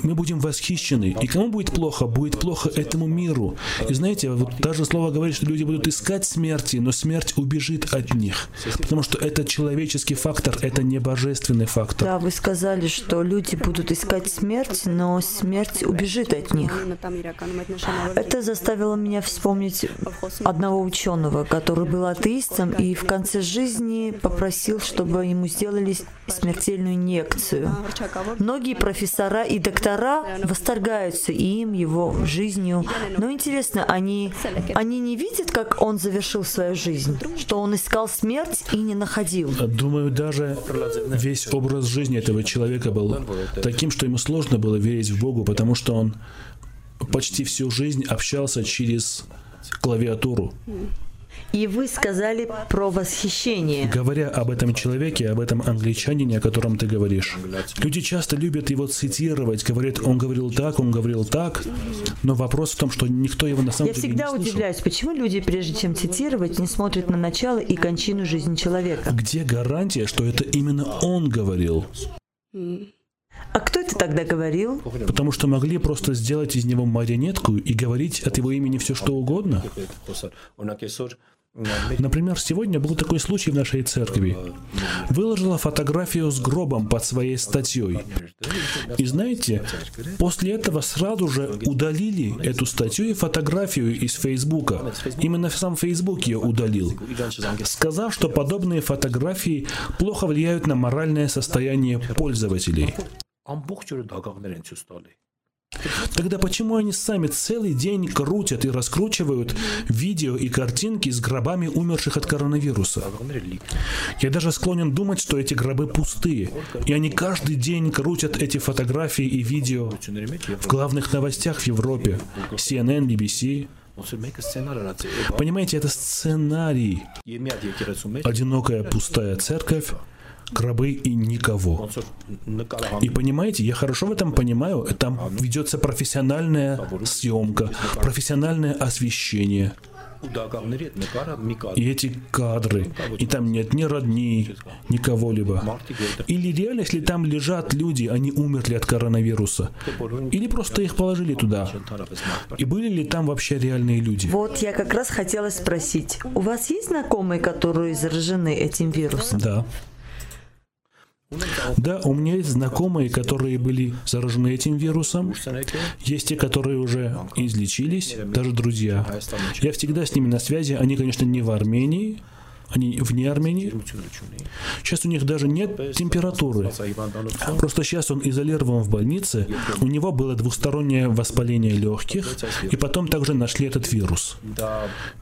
Мы будем восхищены. И кому будет плохо? Будет плохо этому миру. И знаете, вот даже слово говорит, что люди будут искать смерти, но смерть убежит от них. Потому что это человеческий фактор, это не божественный фактор. Да, вы сказали, что люди будут искать смерть, но смерть убежит от них. Это заставило меня вспомнить одного ученого, который был атеистом и в конце жизни попросил, чтобы ему сделали смертельную инъекцию. Многие профессора и доктора восторгаются им, его жизнью. Но интересно, они, они не видят, как он завершил свою жизнь, что он искал смерть и не находил. Думаю, даже весь образ жизни этого человека был таким, что ему сложно было верить в Богу, потому что он почти всю жизнь общался через клавиатуру. И вы сказали про восхищение. Говоря об этом человеке, об этом англичанине, о котором ты говоришь, люди часто любят его цитировать, говорят, он говорил так, он говорил так, но вопрос в том, что никто его на самом Я деле всегда не слышал. удивляюсь, почему люди, прежде чем цитировать, не смотрят на начало и кончину жизни человека. Где гарантия, что это именно он говорил? А кто это тогда говорил? Потому что могли просто сделать из него марионетку и говорить от его имени все, что угодно. Например, сегодня был такой случай в нашей церкви. Выложила фотографию с гробом под своей статьей. И знаете, после этого сразу же удалили эту статью и фотографию из Фейсбука. Именно сам Фейсбук ее удалил, сказав, что подобные фотографии плохо влияют на моральное состояние пользователей. Тогда почему они сами целый день крутят и раскручивают видео и картинки с гробами умерших от коронавируса? Я даже склонен думать, что эти гробы пустые, и они каждый день крутят эти фотографии и видео в главных новостях в Европе, CNN, BBC. Понимаете, это сценарий. Одинокая пустая церковь, гробы и никого. И понимаете, я хорошо в этом понимаю, там ведется профессиональная съемка, профессиональное освещение. И эти кадры, и там нет ни родни, ни кого-либо. Или реально, если там лежат люди, они умерли от коронавируса. Или просто их положили туда. И были ли там вообще реальные люди? Вот я как раз хотела спросить, у вас есть знакомые, которые заражены этим вирусом? Да. Да, у меня есть знакомые, которые были заражены этим вирусом. Есть те, которые уже излечились, даже друзья. Я всегда с ними на связи. Они, конечно, не в Армении, они вне Армении. Сейчас у них даже нет температуры. Просто сейчас он изолирован в больнице. У него было двустороннее воспаление легких, и потом также нашли этот вирус.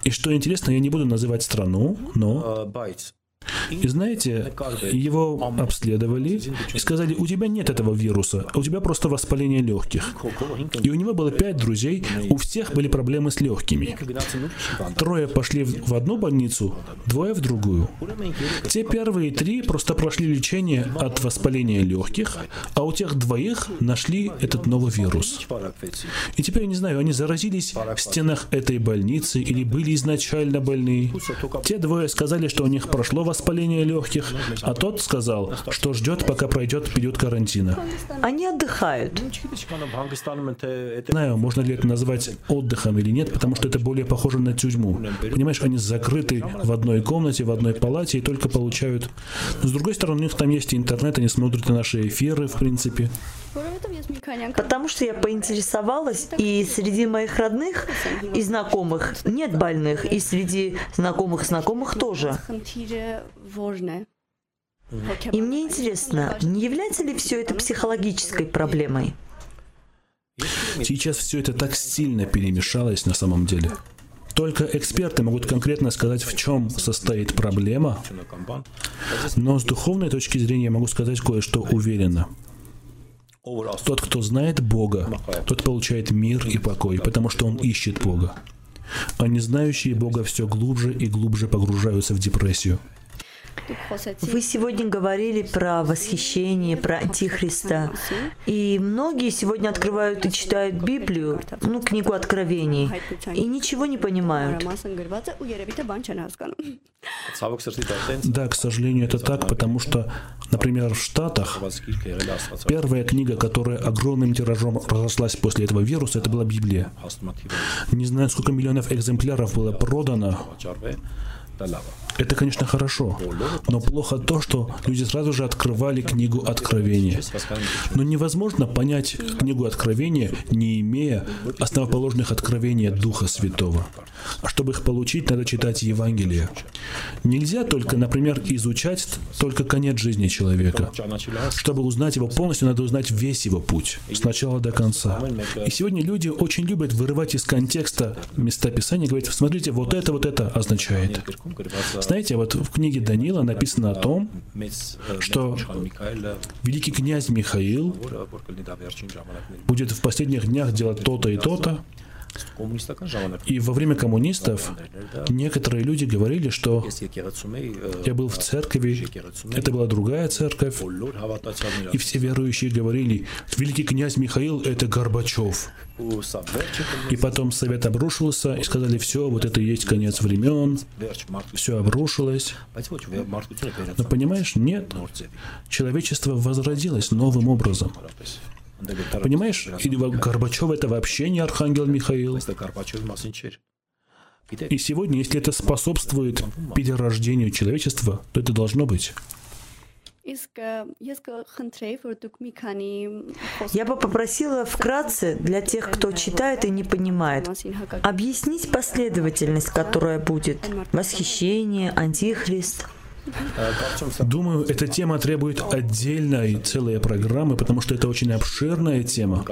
И что интересно, я не буду называть страну, но и знаете, его обследовали и сказали, у тебя нет этого вируса, у тебя просто воспаление легких. И у него было пять друзей, у всех были проблемы с легкими. Трое пошли в одну больницу, двое в другую. Те первые три просто прошли лечение от воспаления легких, а у тех двоих нашли этот новый вирус. И теперь я не знаю, они заразились в стенах этой больницы или были изначально больны. Те двое сказали, что у них прошло воспаление легких, а тот сказал, что ждет, пока пройдет период карантина. Они отдыхают. Не знаю, можно ли это назвать отдыхом или нет, потому что это более похоже на тюрьму. Понимаешь, они закрыты в одной комнате, в одной палате и только получают... Но, с другой стороны, у них там есть интернет, они смотрят на наши эфиры, в принципе. Потому что я поинтересовалась, и среди моих родных и знакомых нет больных, и среди знакомых знакомых тоже. И мне интересно, не является ли все это психологической проблемой? Сейчас все это так сильно перемешалось на самом деле. Только эксперты могут конкретно сказать, в чем состоит проблема, но с духовной точки зрения я могу сказать кое-что уверенно. Тот, кто знает Бога, тот получает мир и покой, потому что он ищет Бога. А не знающие Бога все глубже и глубже погружаются в депрессию. Вы сегодня говорили про восхищение, про Антихриста. И многие сегодня открывают и читают Библию, ну, книгу Откровений, и ничего не понимают. Да, к сожалению, это так, потому что, например, в Штатах первая книга, которая огромным тиражом разошлась после этого вируса, это была Библия. Не знаю, сколько миллионов экземпляров было продано, это, конечно, хорошо, но плохо то, что люди сразу же открывали книгу Откровения. Но невозможно понять книгу Откровения, не имея основоположных откровений Духа Святого. А чтобы их получить, надо читать Евангелие. Нельзя только, например, изучать только конец жизни человека. Чтобы узнать его полностью, надо узнать весь его путь, с начала до конца. И сегодня люди очень любят вырывать из контекста места Писания и говорить, смотрите, вот это, вот это означает. Знаете, вот в книге Данила написано о том, что великий князь Михаил будет в последних днях делать то-то и то-то, и во время коммунистов некоторые люди говорили, что я был в церкви, это была другая церковь, и все верующие говорили, великий князь Михаил — это Горбачев. И потом совет обрушился, и сказали, все, вот это и есть конец времен, все обрушилось. Но понимаешь, нет, человечество возродилось новым образом. Понимаешь, или Горбачев это вообще не архангел Михаил. И сегодня, если это способствует перерождению человечества, то это должно быть. Я бы попросила вкратце для тех, кто читает и не понимает, объяснить последовательность, которая будет. Восхищение, антихрист – Думаю, эта тема требует отдельной целой программы, потому что это очень обширная тема.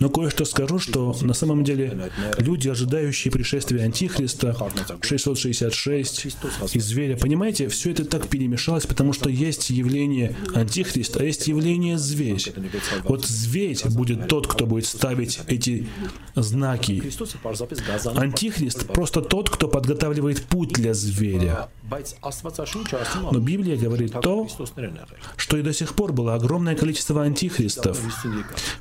Но кое-что скажу, что на самом деле люди, ожидающие пришествия Антихриста, 666 и зверя, понимаете, все это так перемешалось, потому что есть явление Антихриста, а есть явление зверь. Вот зверь будет тот, кто будет ставить эти знаки. Антихрист просто тот, кто подготавливает путь для зверя. Но Библия говорит то, что и до сих пор было огромное количество антихристов.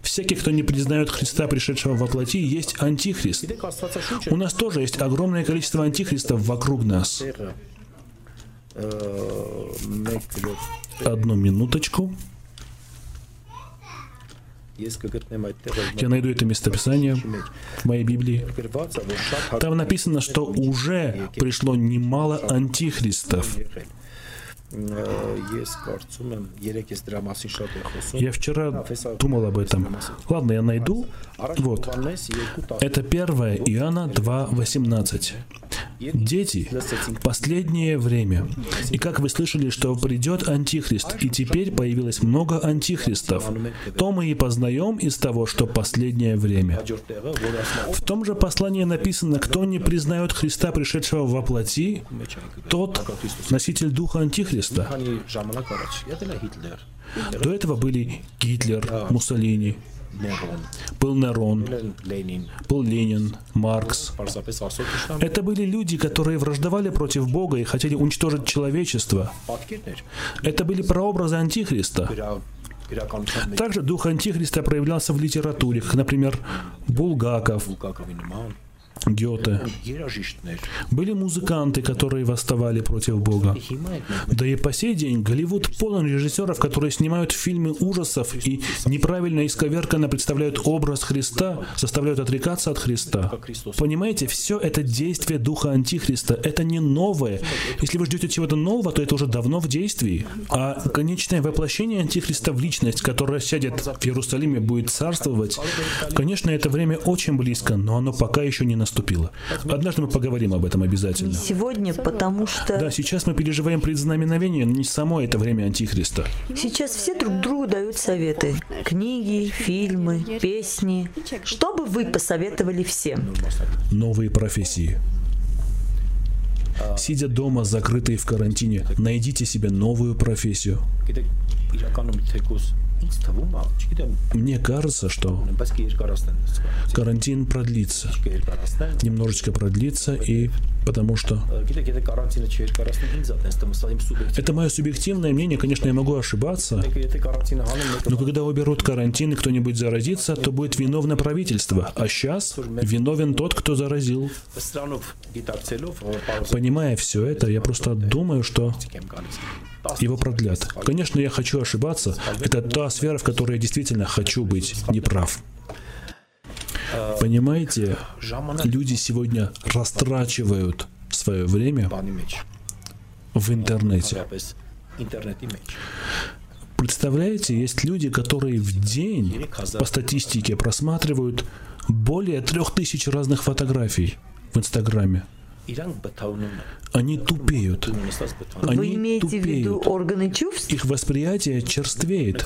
Всякий, кто не признает Христа, пришедшего во плоти, есть антихрист. У нас тоже есть огромное количество антихристов вокруг нас. Одну минуточку. Я найду это местописание в моей Библии. Там написано, что уже пришло немало антихристов. Я вчера думал об этом. Ладно, я найду. Вот. Это 1 Иоанна 2.18. Дети, последнее время. И как вы слышали, что придет Антихрист, и теперь появилось много Антихристов, то мы и познаем из того, что последнее время. В том же послании написано, кто не признает Христа, пришедшего во плоти, тот носитель духа Антихриста. До этого были Гитлер, Муссолини, был Нерон, был Ленин, Маркс. Это были люди, которые враждовали против Бога и хотели уничтожить человечество. Это были прообразы Антихриста. Также дух Антихриста проявлялся в литературе, например, Булгаков, Гёте. Были музыканты, которые восставали против Бога. Да и по сей день Голливуд полон режиссеров, которые снимают фильмы ужасов и неправильно исковерканно представляют образ Христа, заставляют отрекаться от Христа. Понимаете, все это действие Духа Антихриста. Это не новое. Если вы ждете чего-то нового, то это уже давно в действии. А конечное воплощение Антихриста в личность, которая сядет в Иерусалиме, будет царствовать, конечно, это время очень близко, но оно пока еще не наступило наступило. Однажды мы поговорим об этом обязательно. Не сегодня, потому что... Да, сейчас мы переживаем предзнаменовение, но не само это время Антихриста. Сейчас все друг другу дают советы. Книги, фильмы, песни. Что бы вы посоветовали всем? Новые профессии. Сидя дома, закрытые в карантине, найдите себе новую профессию. Мне кажется, что карантин продлится. Немножечко продлится, и потому что... Это мое субъективное мнение, конечно, я могу ошибаться, но когда уберут карантин и кто-нибудь заразится, то будет виновно правительство, а сейчас виновен тот, кто заразил. Понимая все это, я просто думаю, что его продлят. Конечно, я хочу ошибаться. Это та сфера, в которой я действительно хочу быть неправ. Понимаете, люди сегодня растрачивают свое время в интернете. Представляете, есть люди, которые в день по статистике просматривают более трех тысяч разных фотографий в Инстаграме. Они тупеют. Они Вы имеете тупеют. в виду органы чувств? Их восприятие черствеет.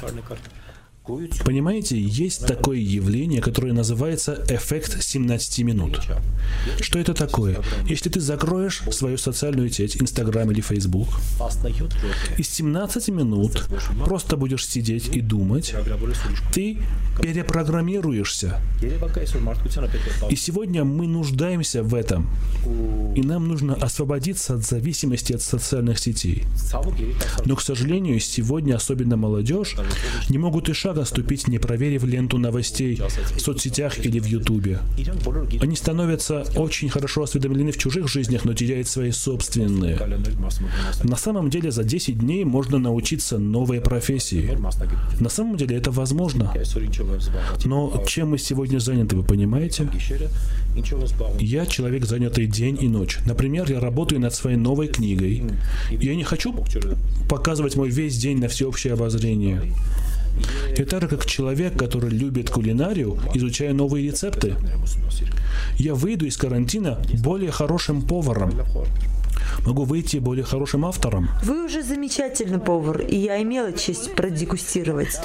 Понимаете, есть такое явление, которое называется эффект 17 минут. Что это такое? Если ты закроешь свою социальную сеть, Инстаграм или Фейсбук, из 17 минут просто будешь сидеть и думать, ты перепрограммируешься. И сегодня мы нуждаемся в этом. И нам нужно освободиться от зависимости от социальных сетей. Но, к сожалению, сегодня, особенно молодежь, не могут и шага ступить, не проверив ленту новостей в соцсетях или в Ютубе. Они становятся очень хорошо осведомлены в чужих жизнях, но теряют свои собственные. На самом деле за 10 дней можно научиться новой профессии. На самом деле это возможно. Но чем мы сегодня заняты, вы понимаете? Я человек, занятый день и ночь. Например, я работаю над своей новой книгой. Я не хочу показывать мой весь день на всеобщее обозрение. Я так как человек, который любит кулинарию, изучаю новые рецепты. Я выйду из карантина более хорошим поваром. Могу выйти более хорошим автором. Вы уже замечательный повар, и я имела честь продегустировать.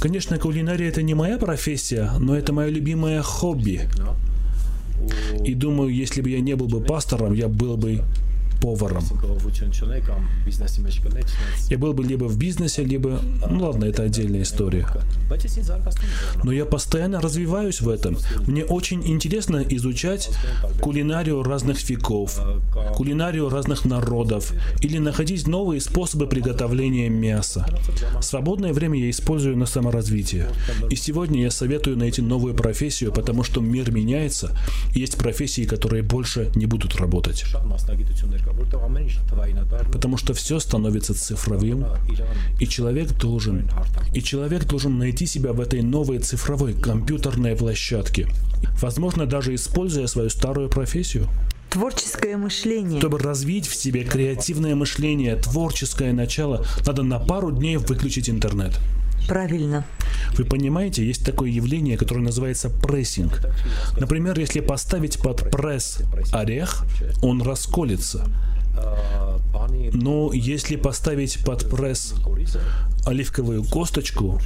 Конечно, кулинария это не моя профессия, но это мое любимое хобби. И думаю, если бы я не был бы пастором, я был бы поваром. Я был бы либо в бизнесе, либо... Ну ладно, это отдельная история. Но я постоянно развиваюсь в этом. Мне очень интересно изучать кулинарию разных веков, кулинарию разных народов, или находить новые способы приготовления мяса. Свободное время я использую на саморазвитие. И сегодня я советую найти новую профессию, потому что мир меняется, есть профессии, которые больше не будут работать. Потому что все становится цифровым, и человек должен, и человек должен найти себя в этой новой цифровой компьютерной площадке, возможно, даже используя свою старую профессию. Творческое мышление. Чтобы развить в себе креативное мышление, творческое начало, надо на пару дней выключить интернет. Правильно. Вы понимаете, есть такое явление, которое называется прессинг. Например, если поставить под пресс орех, он расколется. Но если поставить под пресс оливковую косточку,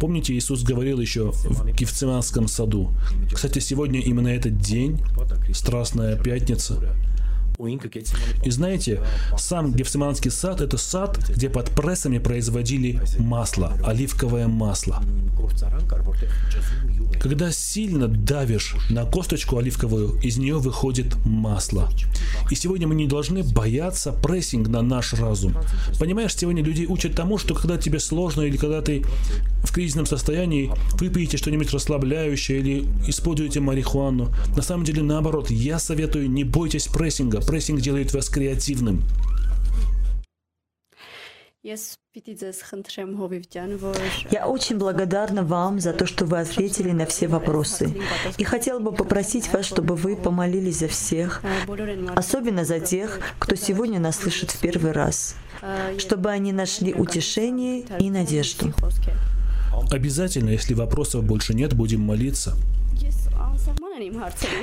Помните, Иисус говорил еще в Гефциманском саду. Кстати, сегодня именно этот день, Страстная Пятница. И знаете, сам Гефсиманский сад – это сад, где под прессами производили масло, оливковое масло. Когда сильно давишь на косточку оливковую, из нее выходит масло. И сегодня мы не должны бояться прессинг на наш разум. Понимаешь, сегодня люди учат тому, что когда тебе сложно или когда ты в кризисном состоянии, выпьете что-нибудь расслабляющее или используете марихуану. На самом деле наоборот, я советую, не бойтесь прессинга. Прессинг делает вас креативным. Я очень благодарна вам за то, что вы ответили на все вопросы. И хотела бы попросить вас, чтобы вы помолились за всех, особенно за тех, кто сегодня нас слышит в первый раз, чтобы они нашли утешение и надежду. Обязательно, если вопросов больше нет, будем молиться.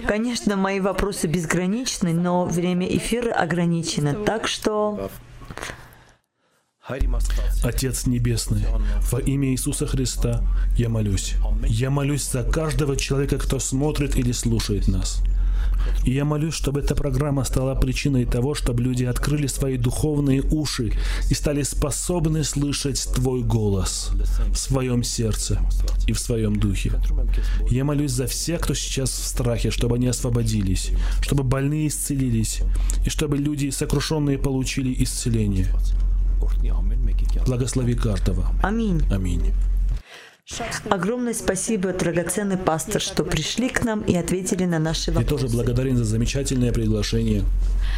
Конечно, мои вопросы безграничны, но время эфира ограничено, так что Отец Небесный, во имя Иисуса Христа я молюсь. Я молюсь за каждого человека, кто смотрит или слушает нас. И я молюсь, чтобы эта программа стала причиной того, чтобы люди открыли свои духовные уши и стали способны слышать Твой голос в своем сердце и в своем духе. Я молюсь за всех, кто сейчас в страхе, чтобы они освободились, чтобы больные исцелились, и чтобы люди сокрушенные получили исцеление. Благослови каждого. Аминь. Аминь. Огромное спасибо, драгоценный пастор, что пришли к нам и ответили на наши Я вопросы. тоже благодарен за замечательное приглашение.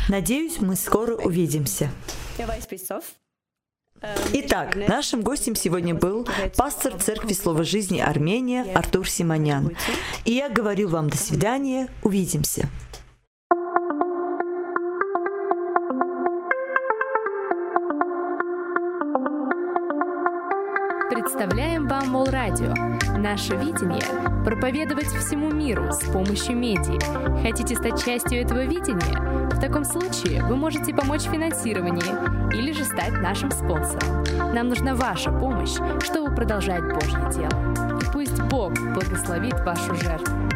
Надеюсь, мы скоро увидимся. Итак, нашим гостем сегодня был пастор Церкви Слова Жизни Армения Артур Симонян. И я говорю вам до свидания, увидимся. Представляем вам Мол Радио. Наше видение – проповедовать всему миру с помощью медиа. Хотите стать частью этого видения? В таком случае вы можете помочь в финансировании или же стать нашим спонсором. Нам нужна ваша помощь, чтобы продолжать Божье дело. И пусть Бог благословит вашу жертву.